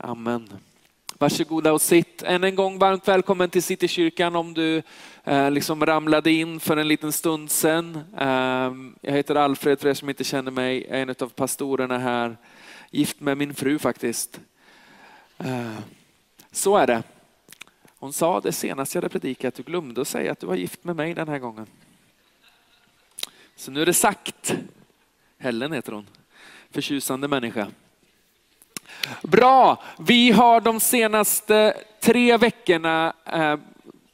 Amen. Varsågoda och sitt. Än en gång varmt välkommen till Citykyrkan om du eh, liksom ramlade in för en liten stund sedan. Eh, jag heter Alfred för er som inte känner mig, jag är en av pastorerna här. Gift med min fru faktiskt. Eh, så är det. Hon sa det senast jag hade predikat, du glömde att säga att du var gift med mig den här gången. Så nu är det sagt. Helen heter hon. Förtjusande människa. Bra, vi har de senaste tre veckorna eh,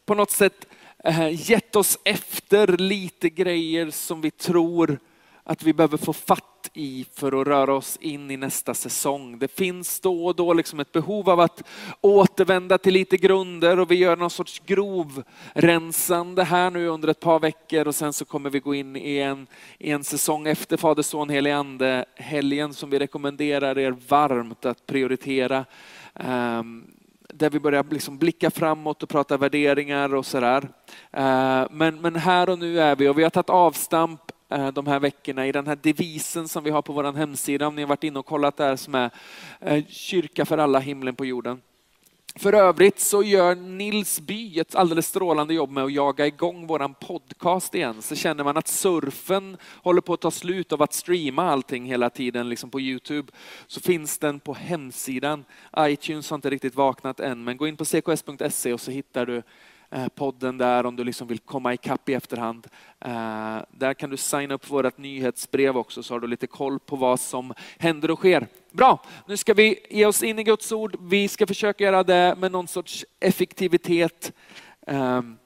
på något sätt eh, gett oss efter lite grejer som vi tror att vi behöver få fatt i för att röra oss in i nästa säsong. Det finns då och då liksom ett behov av att återvända till lite grunder och vi gör någon sorts grovrensande här nu under ett par veckor och sen så kommer vi gå in i en, i en säsong efter Fader, Son, Helig Ande, helgen som vi rekommenderar er varmt att prioritera. Um, där vi börjar liksom blicka framåt och prata värderingar och sådär. Ehm, men, men här och nu är vi och vi har tagit avstamp Eh, de här veckorna i den här devisen som vi har på vår hemsida, om ni har varit inne och kollat där, som är eh, kyrka för alla, himlen på jorden. För övrigt så gör Nils By ett alldeles strålande jobb med att jaga igång våran podcast igen. Så känner man att surfen håller på att ta slut av att streama allting hela tiden liksom på Youtube, så finns den på hemsidan. iTunes har inte riktigt vaknat än, men gå in på cks.se och så hittar du Eh, podden där om du liksom vill komma ikapp i efterhand. Eh, där kan du signa upp för vårt nyhetsbrev också så har du lite koll på vad som händer och sker. Bra, nu ska vi ge oss in i Guds ord. Vi ska försöka göra det med någon sorts effektivitet. Ehm,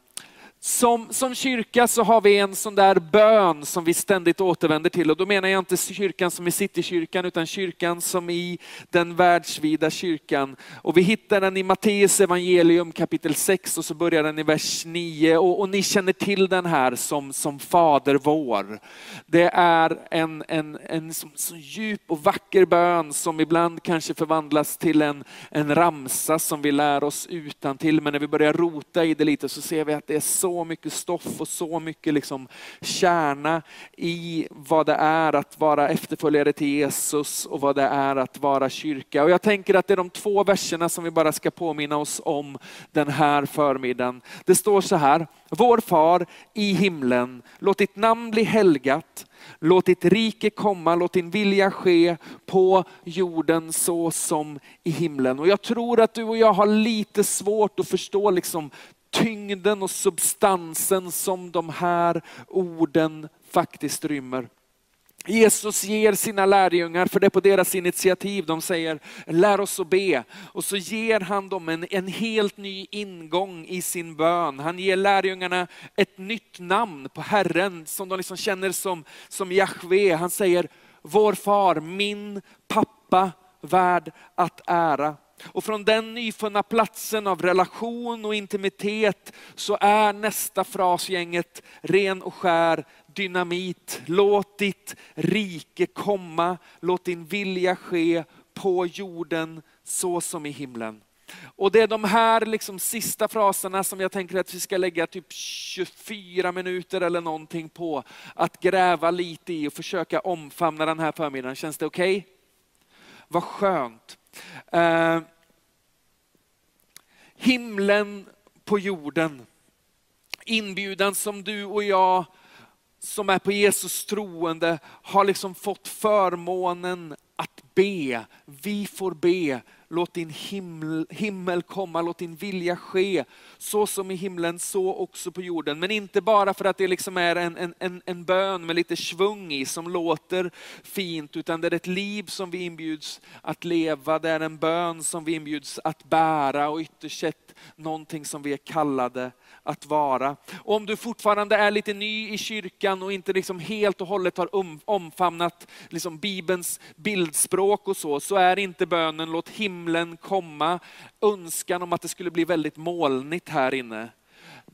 som, som kyrka så har vi en sån där bön som vi ständigt återvänder till och då menar jag inte kyrkan som i Citykyrkan utan kyrkan som i den världsvida kyrkan. Och vi hittar den i Matteus evangelium kapitel 6 och så börjar den i vers 9 och, och ni känner till den här som, som Fader vår. Det är en, en, en så, så djup och vacker bön som ibland kanske förvandlas till en, en ramsa som vi lär oss utan till men när vi börjar rota i det lite så ser vi att det är så så mycket stoff och så mycket liksom kärna i vad det är att vara efterföljare till Jesus och vad det är att vara kyrka. Och jag tänker att det är de två verserna som vi bara ska påminna oss om den här förmiddagen. Det står så här, vår far i himlen, låt ditt namn bli helgat, Låt ditt rike komma, låt din vilja ske på jorden så som i himlen. Och jag tror att du och jag har lite svårt att förstå liksom tyngden och substansen som de här orden faktiskt rymmer. Jesus ger sina lärjungar, för det är på deras initiativ, de säger lär oss att be. Och så ger han dem en, en helt ny ingång i sin bön. Han ger lärjungarna ett nytt namn på Herren som de liksom känner som, som Jahve. Han säger vår far, min pappa, värd att ära. Och från den nyfunna platsen av relation och intimitet så är nästa frasgänget ren och skär dynamit. Låt ditt rike komma, låt din vilja ske på jorden så som i himlen. Och det är de här liksom sista fraserna som jag tänker att vi ska lägga typ 24 minuter eller någonting på. Att gräva lite i och försöka omfamna den här förmiddagen. Känns det okej? Okay? Vad skönt. Eh, himlen på jorden. Inbjudan som du och jag som är på Jesus troende har liksom fått förmånen be. Vi får be låt din himmel, himmel komma, låt din vilja ske. Så som i himlen, så också på jorden. Men inte bara för att det liksom är en, en, en bön med lite svung i som låter fint, utan det är ett liv som vi inbjuds att leva. Det är en bön som vi inbjuds att bära och ytterst sett någonting som vi är kallade att vara. Och om du fortfarande är lite ny i kyrkan och inte liksom helt och hållet har um, omfamnat liksom Bibelns bildspråk och så, så är inte bönen låt himlen komma, önskan om att det skulle bli väldigt molnigt här inne.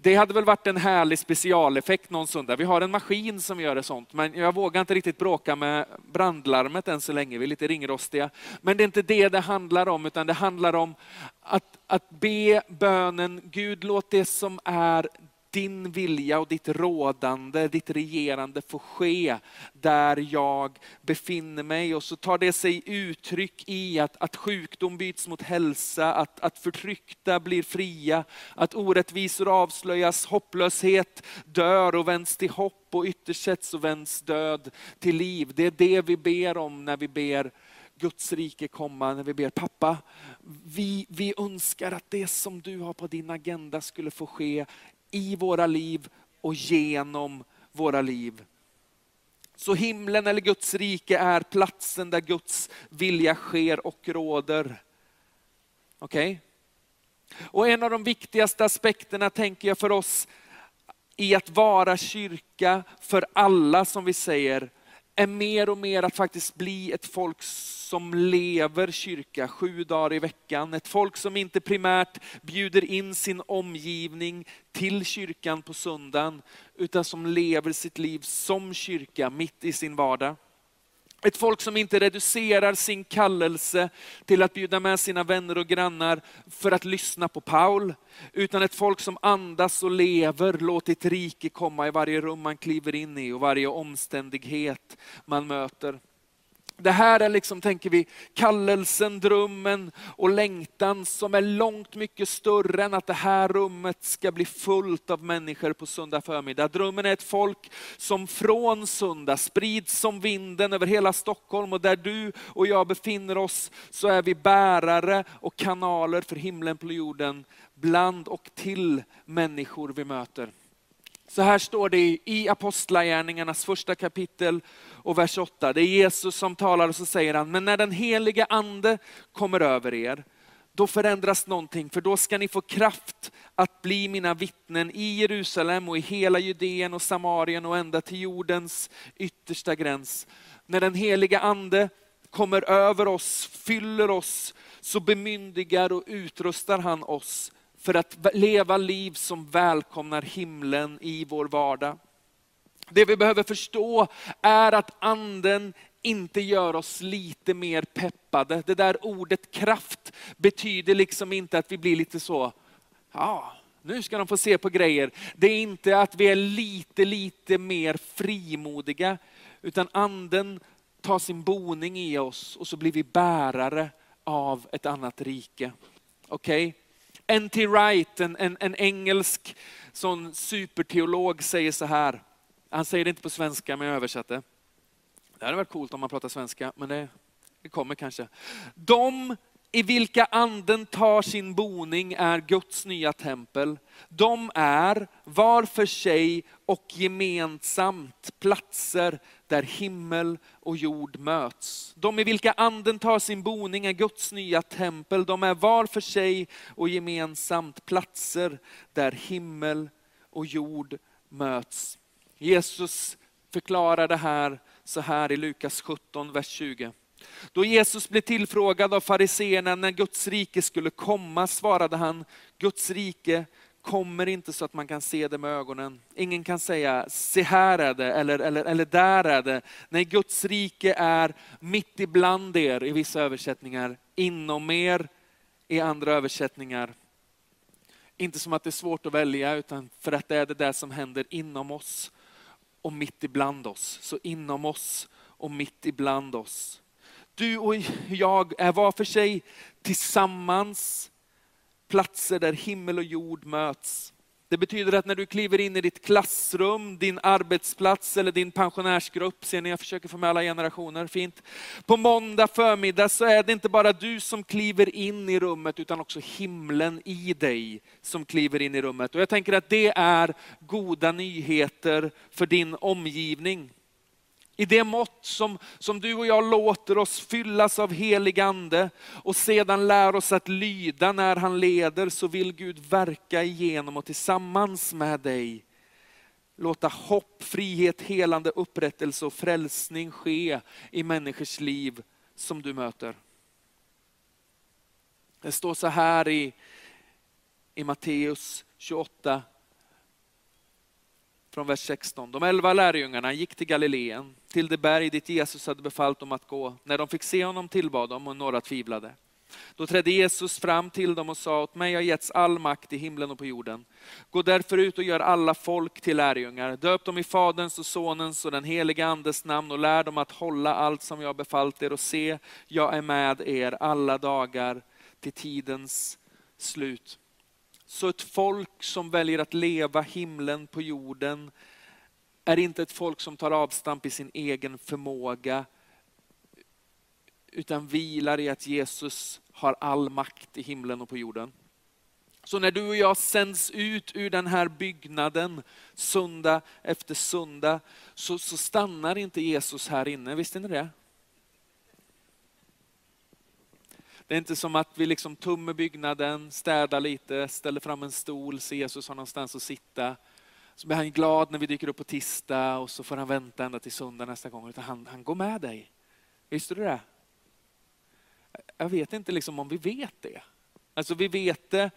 Det hade väl varit en härlig specialeffekt någon söndag. Vi har en maskin som gör det sånt, men jag vågar inte riktigt bråka med brandlarmet än så länge. Vi är lite ringrostiga. Men det är inte det det handlar om, utan det handlar om att, att be bönen, Gud låt det som är din vilja och ditt rådande, ditt regerande får ske där jag befinner mig. Och så tar det sig uttryck i att, att sjukdom byts mot hälsa, att, att förtryckta blir fria, att orättvisor avslöjas, hopplöshet dör och vänds till hopp och ytterst sett så vänds död till liv. Det är det vi ber om när vi ber Guds rike komma, när vi ber pappa, vi, vi önskar att det som du har på din agenda skulle få ske i våra liv och genom våra liv. Så himlen eller Guds rike är platsen där Guds vilja sker och råder. Okej? Okay? Och en av de viktigaste aspekterna tänker jag för oss i att vara kyrka för alla som vi säger, är mer och mer att faktiskt bli ett folk som lever kyrka sju dagar i veckan. Ett folk som inte primärt bjuder in sin omgivning till kyrkan på söndagen, utan som lever sitt liv som kyrka mitt i sin vardag. Ett folk som inte reducerar sin kallelse till att bjuda med sina vänner och grannar för att lyssna på Paul, utan ett folk som andas och lever, låt ditt rike komma i varje rum man kliver in i och varje omständighet man möter. Det här är liksom, tänker vi, kallelsen, drömmen och längtan som är långt mycket större än att det här rummet ska bli fullt av människor på söndag förmiddag. Drömmen är ett folk som från söndag sprids som vinden över hela Stockholm och där du och jag befinner oss så är vi bärare och kanaler för himlen på jorden bland och till människor vi möter. Så här står det i Apostlagärningarnas första kapitel och vers 8. Det är Jesus som talar och så säger han, men när den helige ande kommer över er, då förändras någonting, för då ska ni få kraft att bli mina vittnen i Jerusalem och i hela Judeen och Samarien och ända till jordens yttersta gräns. När den heliga ande kommer över oss, fyller oss, så bemyndigar och utrustar han oss för att leva liv som välkomnar himlen i vår vardag. Det vi behöver förstå är att anden inte gör oss lite mer peppade. Det där ordet kraft betyder liksom inte att vi blir lite så, ja, nu ska de få se på grejer. Det är inte att vi är lite, lite mer frimodiga, utan anden tar sin boning i oss och så blir vi bärare av ett annat rike. Okej? Okay? N.T. Wright, en, en, en engelsk sån superteolog, säger så här. Han säger det inte på svenska, men jag översatte. Det hade varit coolt om man pratar svenska, men det, det kommer kanske. De i vilka anden tar sin boning är Guds nya tempel. De är var för sig och gemensamt platser där himmel och jord möts. De i vilka anden tar sin boning är Guds nya tempel. De är var för sig och gemensamt platser där himmel och jord möts. Jesus förklarar det här så här i Lukas 17, vers 20. Då Jesus blev tillfrågad av fariseerna när Guds rike skulle komma svarade han, Guds rike kommer inte så att man kan se det med ögonen. Ingen kan säga, se här är det, eller, eller, eller där är det. Nej, Guds rike är mitt ibland er i vissa översättningar, inom er i andra översättningar. Inte som att det är svårt att välja, utan för att det är det där som händer inom oss och mitt ibland oss. Så inom oss och mitt ibland oss. Du och jag är var för sig tillsammans platser där himmel och jord möts. Det betyder att när du kliver in i ditt klassrum, din arbetsplats eller din pensionärsgrupp, ser ni jag försöker få med alla generationer, fint. På måndag förmiddag så är det inte bara du som kliver in i rummet utan också himlen i dig som kliver in i rummet. Och jag tänker att det är goda nyheter för din omgivning. I det mått som, som du och jag låter oss fyllas av helig ande och sedan lär oss att lyda när han leder så vill Gud verka igenom och tillsammans med dig låta hopp, frihet, helande, upprättelse och frälsning ske i människors liv som du möter. Det står så här i, i Matteus 28, från vers 16. De elva lärjungarna gick till Galileen, till det berg dit Jesus hade befallt dem att gå. När de fick se honom tillbad de och några tvivlade. Då trädde Jesus fram till dem och sa, åt mig har getts all makt i himlen och på jorden. Gå därför ut och gör alla folk till lärjungar. Döp dem i Faderns och Sonens och den helige Andes namn och lär dem att hålla allt som jag befallt er och se, jag är med er alla dagar till tidens slut. Så ett folk som väljer att leva himlen på jorden är inte ett folk som tar avstamp i sin egen förmåga, utan vilar i att Jesus har all makt i himlen och på jorden. Så när du och jag sänds ut ur den här byggnaden söndag efter söndag så, så stannar inte Jesus här inne, visste ni det? Det är inte som att vi liksom tummar byggnaden, städar lite, ställer fram en stol, ser Jesus har någonstans att sitta. Så blir han glad när vi dyker upp på tisdag och så får han vänta ända till söndag nästa gång. Utan han, han går med dig. Visste du det? Jag vet inte liksom om vi vet det. Alltså vi vet det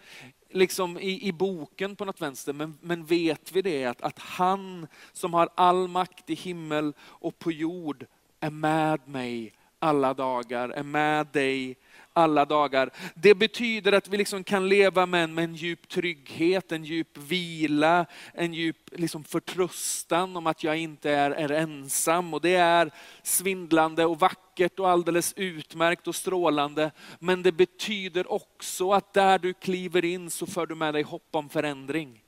liksom i, i boken på något vänster, men, men vet vi det att, att han som har all makt i himmel och på jord är med mig alla dagar, är med dig alla dagar. Det betyder att vi liksom kan leva med en, med en djup trygghet, en djup vila, en djup liksom förtröstan om att jag inte är, är ensam. Och det är svindlande och vackert och alldeles utmärkt och strålande. Men det betyder också att där du kliver in så för du med dig hopp om förändring.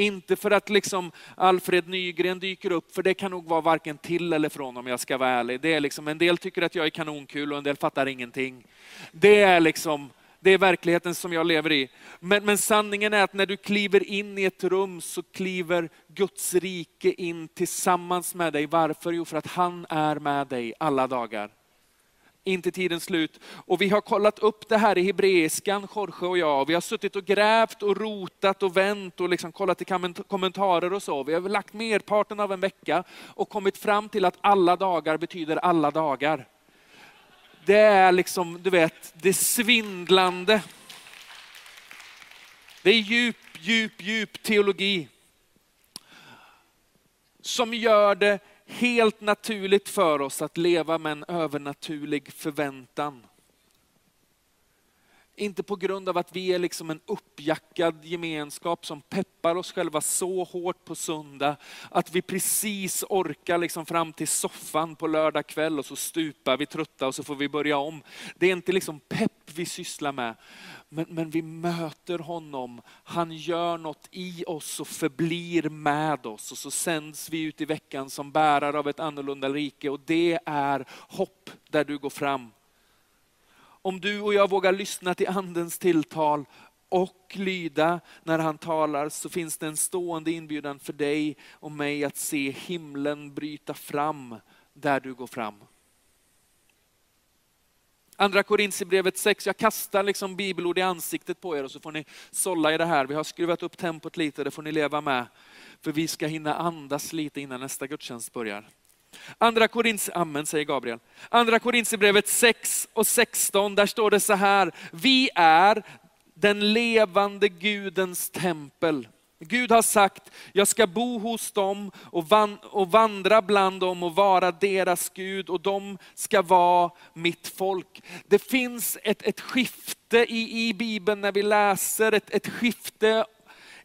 Inte för att liksom Alfred Nygren dyker upp, för det kan nog vara varken till eller från om jag ska vara ärlig. Det är liksom, en del tycker att jag är kanonkul och en del fattar ingenting. Det är liksom det är verkligheten som jag lever i. Men, men, sanningen är att när du kliver in i ett rum så kliver Guds rike in tillsammans med dig. Varför? Jo, för att han är med dig alla dagar inte tidens slut. Och vi har kollat upp det här i hebreiskan, Jorge och jag. Vi har suttit och grävt och rotat och vänt och liksom kollat i kommentarer och så. Vi har lagt merparten av en vecka och kommit fram till att alla dagar betyder alla dagar. Det är liksom, du vet, det svindlande. Det är djup, djup, djup teologi. Som gör det helt naturligt för oss att leva med en övernaturlig förväntan. Inte på grund av att vi är liksom en uppjackad gemenskap som peppar oss själva så hårt på söndag att vi precis orkar liksom fram till soffan på lördag kväll och så stupar vi trötta och så får vi börja om. Det är inte liksom pepp vi sysslar med. Men, men vi möter honom, han gör något i oss och förblir med oss. Och så sänds vi ut i veckan som bärare av ett annorlunda rike och det är hopp där du går fram. Om du och jag vågar lyssna till andens tilltal och lyda när han talar så finns det en stående inbjudan för dig och mig att se himlen bryta fram där du går fram. Andra Korintierbrevet 6, jag kastar liksom bibelord i ansiktet på er och så får ni sålla i det här. Vi har skruvat upp tempot lite, det får ni leva med. För vi ska hinna andas lite innan nästa gudstjänst börjar. Andra Korins, amen säger Gabriel. Andra Korintierbrevet 6 och 16, där står det så här, vi är den levande Gudens tempel. Gud har sagt, jag ska bo hos dem och, vandra bland dem och vara deras Gud och de ska vara mitt folk. Det finns ett, ett skifte i, i Bibeln när vi läser, ett, ett skifte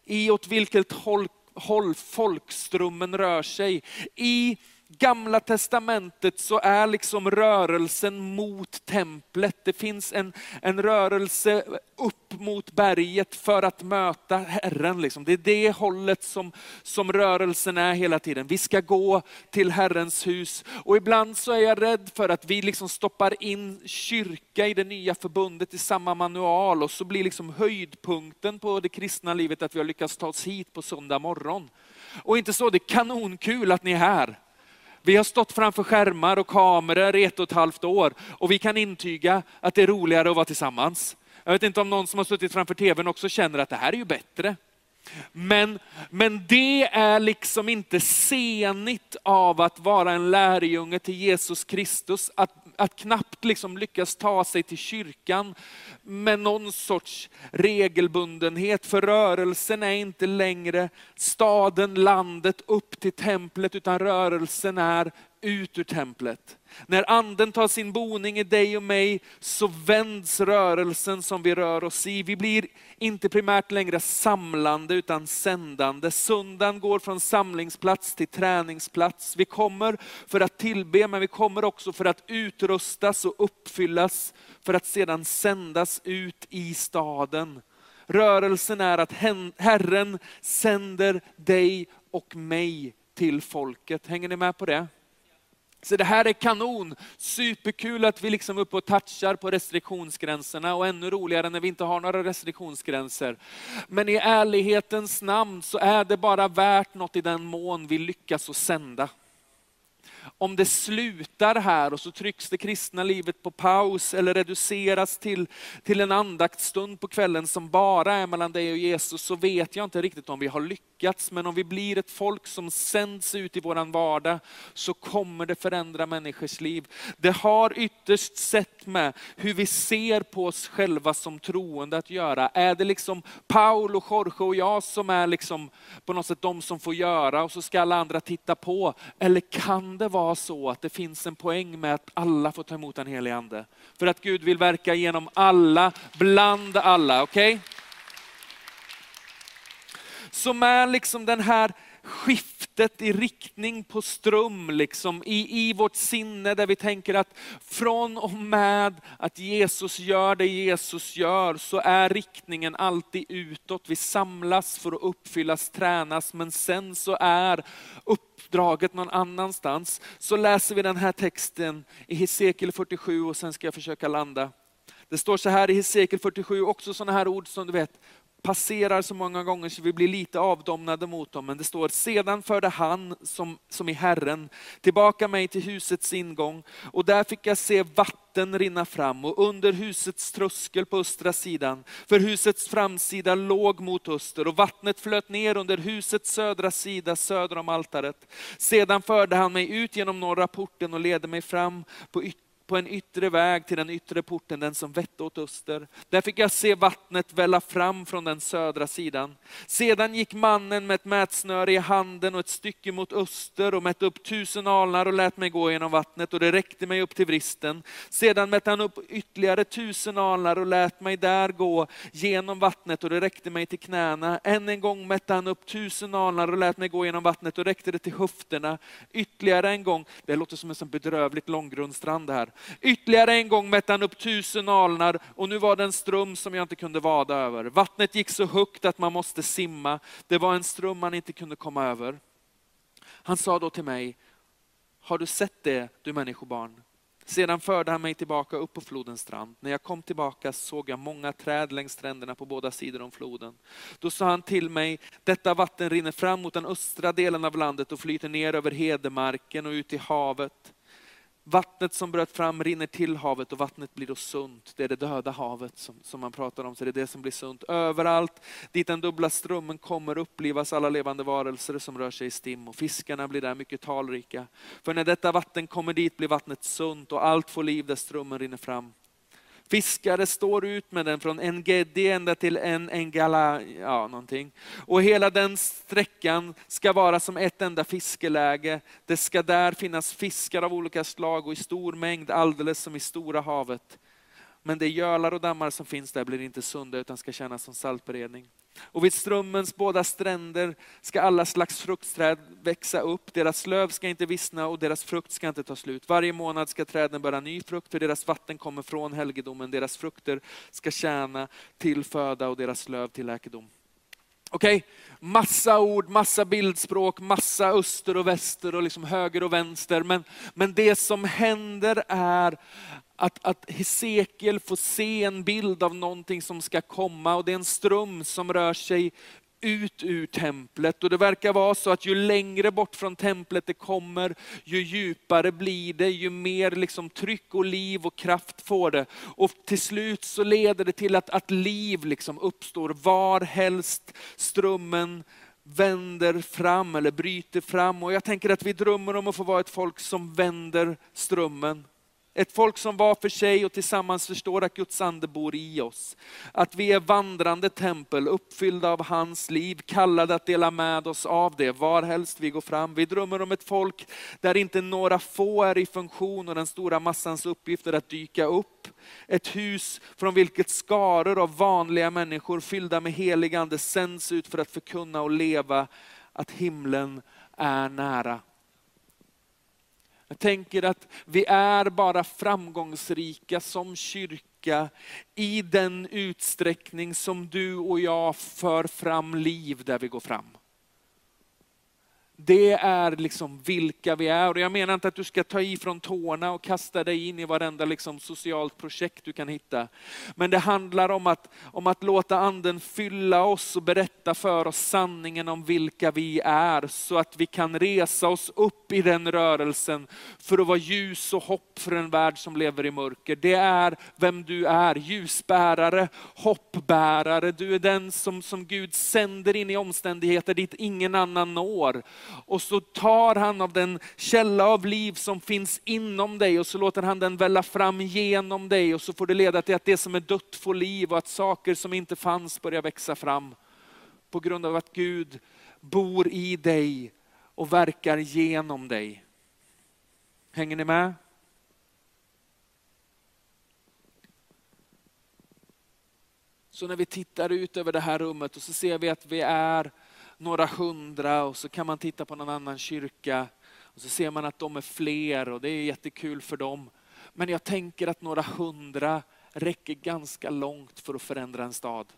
i åt vilket håll, håll folkströmmen rör sig. I gamla testamentet så är liksom rörelsen mot templet. Det finns en, en rörelse upp mot berget för att möta Herren. Liksom. Det är det hållet som, som rörelsen är hela tiden. Vi ska gå till Herrens hus. Och ibland så är jag rädd för att vi liksom stoppar in kyrka i det nya förbundet i samma manual och så blir liksom höjdpunkten på det kristna livet att vi har lyckats ta oss hit på söndag morgon. Och inte så, det är kanonkul att ni är här. Vi har stått framför skärmar och kameror i ett och ett halvt år och vi kan intyga att det är roligare att vara tillsammans. Jag vet inte om någon som har suttit framför tvn också känner att det här är ju bättre. Men, men det är liksom inte senigt av att vara en lärjunge till Jesus Kristus, att, att knappt liksom lyckas ta sig till kyrkan med någon sorts regelbundenhet. För rörelsen är inte längre staden, landet upp till templet, utan rörelsen är ut ur templet. När anden tar sin boning i dig och mig så vänds rörelsen som vi rör oss i. Vi blir inte primärt längre samlande utan sändande. Söndagen går från samlingsplats till träningsplats. Vi kommer för att tillbe men vi kommer också för att utrustas och uppfyllas för att sedan sändas ut i staden. Rörelsen är att Herren sänder dig och mig till folket. Hänger ni med på det? Så det här är kanon, superkul att vi liksom är uppe och touchar på restriktionsgränserna och ännu roligare när vi inte har några restriktionsgränser. Men i ärlighetens namn så är det bara värt något i den mån vi lyckas att sända om det slutar här och så trycks det kristna livet på paus eller reduceras till, till en andaktsstund på kvällen som bara är mellan dig och Jesus, så vet jag inte riktigt om vi har lyckats. Men om vi blir ett folk som sänds ut i våran vardag, så kommer det förändra människors liv. Det har ytterst sett med hur vi ser på oss själva som troende att göra. Är det liksom Paul och Jorge och jag som är liksom på något sätt de som får göra och så ska alla andra titta på? Eller kan det vara så att det finns en poäng med att alla får ta emot den helige Ande. För att Gud vill verka genom alla, bland alla. Okej? Okay? Som är liksom den här skiftet i riktning på ström, liksom, i, i vårt sinne där vi tänker att från och med att Jesus gör det Jesus gör så är riktningen alltid utåt. Vi samlas för att uppfyllas, tränas, men sen så är uppdraget någon annanstans. Så läser vi den här texten i Hesekiel 47 och sen ska jag försöka landa. Det står så här i Hesekiel 47, också sådana här ord som du vet, passerar så många gånger så vi blir lite avdomnade mot dem. Men det står, sedan förde han, som, som i Herren, tillbaka mig till husets ingång och där fick jag se vatten rinna fram och under husets tröskel på östra sidan, för husets framsida låg mot öster och vattnet flöt ner under husets södra sida söder om altaret. Sedan förde han mig ut genom norra porten och ledde mig fram på ytterligare på en yttre väg till den yttre porten, den som vette åt öster. Där fick jag se vattnet välla fram från den södra sidan. Sedan gick mannen med ett mätsnöre i handen och ett stycke mot öster och mätte upp tusen alnar och lät mig gå genom vattnet och det räckte mig upp till vristen. Sedan mätte han upp ytterligare tusen alnar och lät mig där gå genom vattnet och det räckte mig till knäna. Än en gång mätte han upp tusen alnar och lät mig gå genom vattnet och räckte det till höfterna. Ytterligare en gång, det låter som en sån bedrövligt långgrundstrand här. Ytterligare en gång mätte han upp tusen alnar och nu var det en ström som jag inte kunde vada över. Vattnet gick så högt att man måste simma. Det var en ström man inte kunde komma över. Han sa då till mig, har du sett det du människobarn? Sedan förde han mig tillbaka upp på flodens strand. När jag kom tillbaka såg jag många träd längs stränderna på båda sidor om floden. Då sa han till mig, detta vatten rinner fram mot den östra delen av landet och flyter ner över hedemarken och ut i havet. Vattnet som bröt fram rinner till havet och vattnet blir då sunt. Det är det döda havet som, som man pratar om, så det är det som blir sunt. Överallt dit den dubbla strömmen kommer upplivas alla levande varelser som rör sig i stim och fiskarna blir där mycket talrika. För när detta vatten kommer dit blir vattnet sunt och allt får liv där strömmen rinner fram. Fiskare står ut med den från en Engedi ända till en Engala, ja någonting. Och hela den sträckan ska vara som ett enda fiskeläge. Det ska där finnas fiskar av olika slag och i stor mängd, alldeles som i Stora havet. Men de gölar och dammar som finns där blir inte sunda utan ska tjäna som saltberedning. Och vid strömmens båda stränder ska alla slags fruktträd växa upp. Deras löv ska inte vissna och deras frukt ska inte ta slut. Varje månad ska träden bära ny frukt, för deras vatten kommer från helgedomen. Deras frukter ska tjäna till föda och deras löv till läkedom. Okej, okay. massa ord, massa bildspråk, massa öster och väster och liksom höger och vänster. Men, men det som händer är att, att Hesekiel får se en bild av någonting som ska komma och det är en ström som rör sig ut ur templet. Och det verkar vara så att ju längre bort från templet det kommer, ju djupare blir det, ju mer liksom tryck och liv och kraft får det. Och till slut så leder det till att, att liv liksom uppstår var helst strömmen vänder fram eller bryter fram. Och jag tänker att vi drömmer om att få vara ett folk som vänder strömmen ett folk som var för sig och tillsammans förstår att Guds ande bor i oss. Att vi är vandrande tempel, uppfyllda av hans liv, kallade att dela med oss av det, varhelst vi går fram. Vi drömmer om ett folk där inte några få är i funktion och den stora massans uppgift är att dyka upp. Ett hus från vilket skaror av vanliga människor fyllda med helig ande sänds ut för att förkunna och leva att himlen är nära. Jag tänker att vi är bara framgångsrika som kyrka i den utsträckning som du och jag för fram liv där vi går fram. Det är liksom vilka vi är. Och jag menar inte att du ska ta i från tårna och kasta dig in i varenda liksom socialt projekt du kan hitta. Men det handlar om att, om att låta anden fylla oss och berätta för oss sanningen om vilka vi är. Så att vi kan resa oss upp i den rörelsen för att vara ljus och hopp för en värld som lever i mörker. Det är vem du är, ljusbärare, hoppbärare. Du är den som, som Gud sänder in i omständigheter dit ingen annan når. Och så tar han av den källa av liv som finns inom dig och så låter han den välla fram genom dig och så får det leda till att det som är dött får liv och att saker som inte fanns börjar växa fram. På grund av att Gud bor i dig och verkar genom dig. Hänger ni med? Så när vi tittar ut över det här rummet och så ser vi att vi är några hundra och så kan man titta på någon annan kyrka och så ser man att de är fler och det är jättekul för dem. Men jag tänker att några hundra räcker ganska långt för att förändra en stad.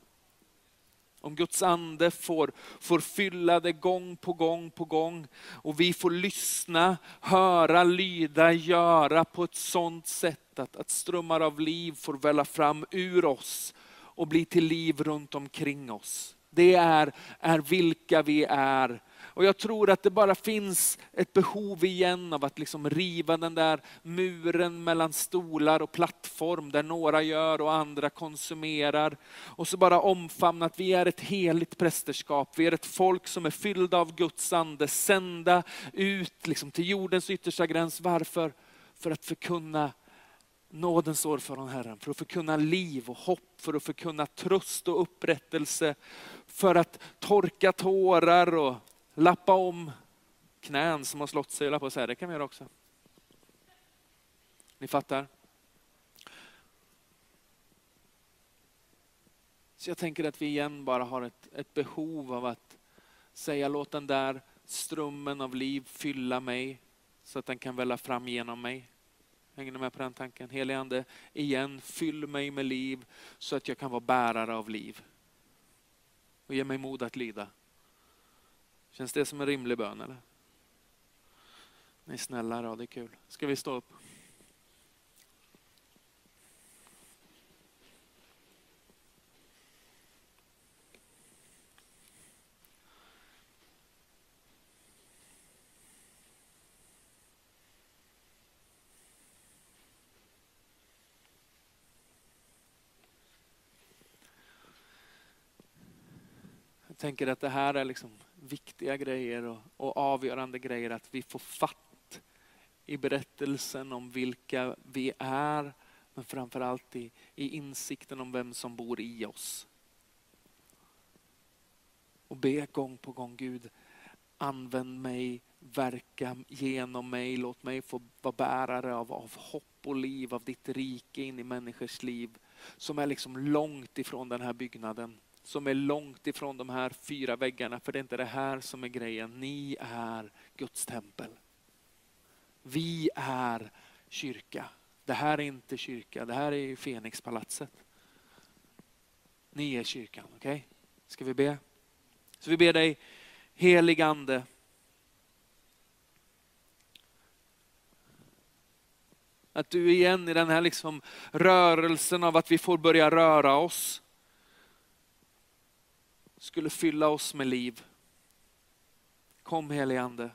Om Guds ande får, får fylla det gång på gång på gång och vi får lyssna, höra, lyda, göra på ett sådant sätt att, att strömmar av liv får välla fram ur oss och bli till liv runt omkring oss. Det är, är vilka vi är. Och jag tror att det bara finns ett behov igen av att liksom riva den där muren mellan stolar och plattform där några gör och andra konsumerar. Och så bara omfamna att vi är ett heligt prästerskap. Vi är ett folk som är fyllda av Guds ande, sända ut liksom till jordens yttersta gräns. Varför? För att förkunna nådens år från Herren, för att förkunna liv och hopp, för att förkunna tröst och upprättelse, för att torka tårar och lappa om knän som har slått sig, på så här. det kan vi göra också. Ni fattar? Så jag tänker att vi igen bara har ett, ett behov av att säga låt den där strömmen av liv fylla mig så att den kan välla fram genom mig. Hänger ni med på den tanken? Helige Ande, igen, fyll mig med liv så att jag kan vara bärare av liv. Och ge mig mod att lida. Känns det som en rimlig bön eller? Ni är snälla, då, det är kul. Ska vi stå upp? Tänker att det här är liksom viktiga grejer och, och avgörande grejer, att vi får fatt i berättelsen om vilka vi är, men framförallt i, i insikten om vem som bor i oss. Och be gång på gång, Gud, använd mig, verka genom mig, låt mig få vara bärare av, av hopp och liv, av ditt rike in i människors liv som är liksom långt ifrån den här byggnaden som är långt ifrån de här fyra väggarna, för det är inte det här som är grejen. Ni är Guds tempel. Vi är kyrka. Det här är inte kyrka, det här är Fenixpalatset. Ni är kyrkan, okej? Okay? Ska vi be? Så vi ber dig, helig ande, Att du igen i den här liksom rörelsen av att vi får börja röra oss skulle fylla oss med liv. Kom helige Ande.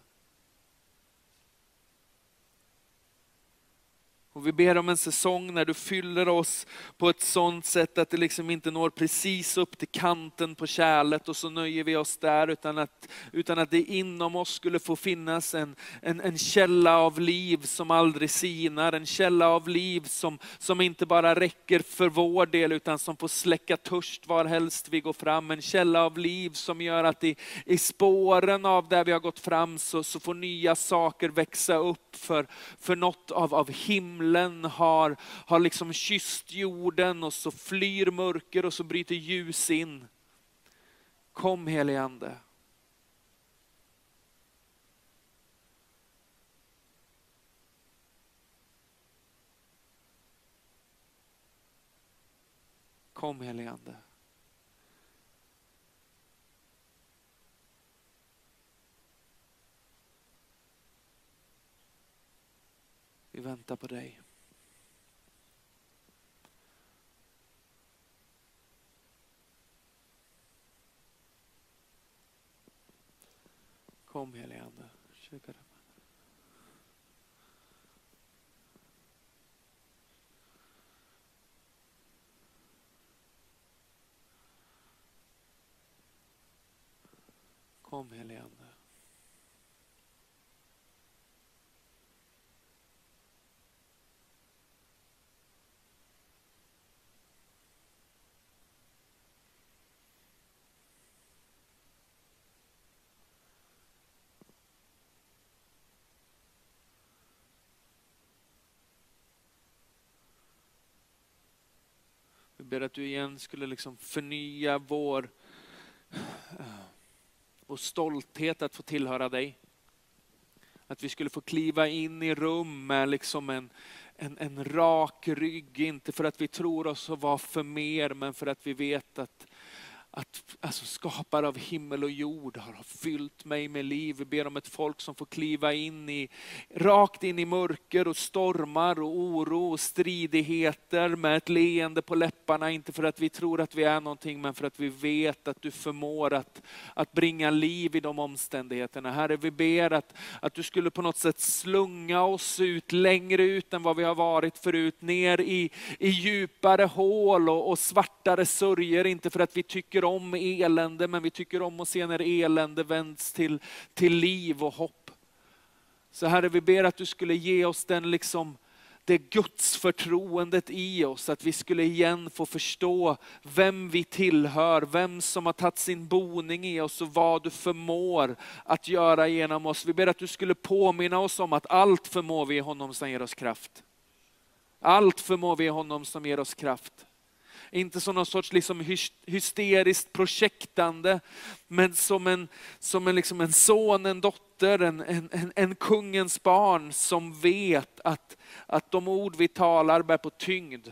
Och vi ber om en säsong när du fyller oss på ett sånt sätt att det liksom inte når precis upp till kanten på kärlet och så nöjer vi oss där, utan att, utan att det inom oss skulle få finnas en, en, en källa av liv som aldrig sinar, en källa av liv som, som inte bara räcker för vår del, utan som får släcka törst var helst vi går fram. En källa av liv som gör att i, i spåren av där vi har gått fram så, så får nya saker växa upp för, för något av, av himlen himlen har, har liksom kysst jorden och så flyr mörker och så bryter ljus in. Kom helige Ande. Kom helige Ande. Väntar på dig. Kom helige Ande. Kom helige Ande. Ber att du igen skulle liksom förnya vår, vår stolthet att få tillhöra dig. Att vi skulle få kliva in i rum med liksom en, en, en rak rygg, inte för att vi tror oss att vara för mer, men för att vi vet att att alltså, skapare av himmel och jord har fyllt mig med liv. Vi ber om ett folk som får kliva in i, rakt in i mörker och stormar och oro och stridigheter med ett leende på läpparna. Inte för att vi tror att vi är någonting, men för att vi vet att du förmår att, att bringa liv i de omständigheterna. Herre, vi ber att, att du skulle på något sätt slunga oss ut, längre ut än vad vi har varit förut, ner i, i djupare hål och, och svartare sörjer. Inte för att vi tycker tycker om elände, men vi tycker om att se när elände vänds till, till liv och hopp. Så Herre, vi ber att du skulle ge oss den liksom, det Guds förtroendet i oss, att vi skulle igen få förstå vem vi tillhör, vem som har tagit sin boning i oss och vad du förmår att göra genom oss. Vi ber att du skulle påminna oss om att allt förmår vi i honom som ger oss kraft. Allt förmår vi i honom som ger oss kraft. Inte som någon sorts liksom hysteriskt projektande, men som en, som en, liksom en son, en dotter, en, en, en kungens barn som vet att, att de ord vi talar bär på tyngd.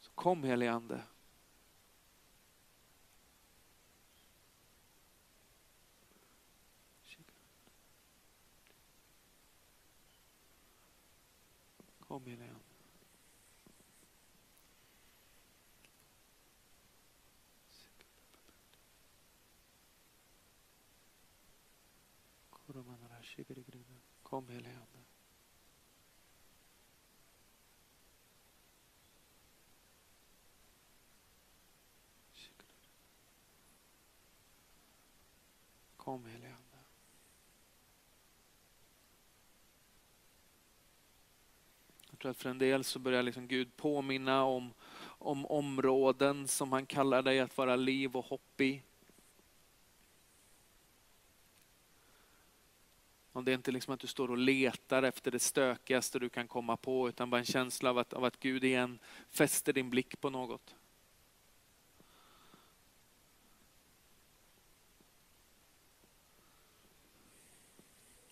Så kom helige Ande. Kom igen. Kom helige Ande. Kom helige Ande tror att för en del så börjar liksom Gud påminna om, om områden som han kallar dig att vara liv och hopp i. Och det är inte liksom att du står och letar efter det stökigaste du kan komma på, utan bara en känsla av att, av att Gud igen fäster din blick på något.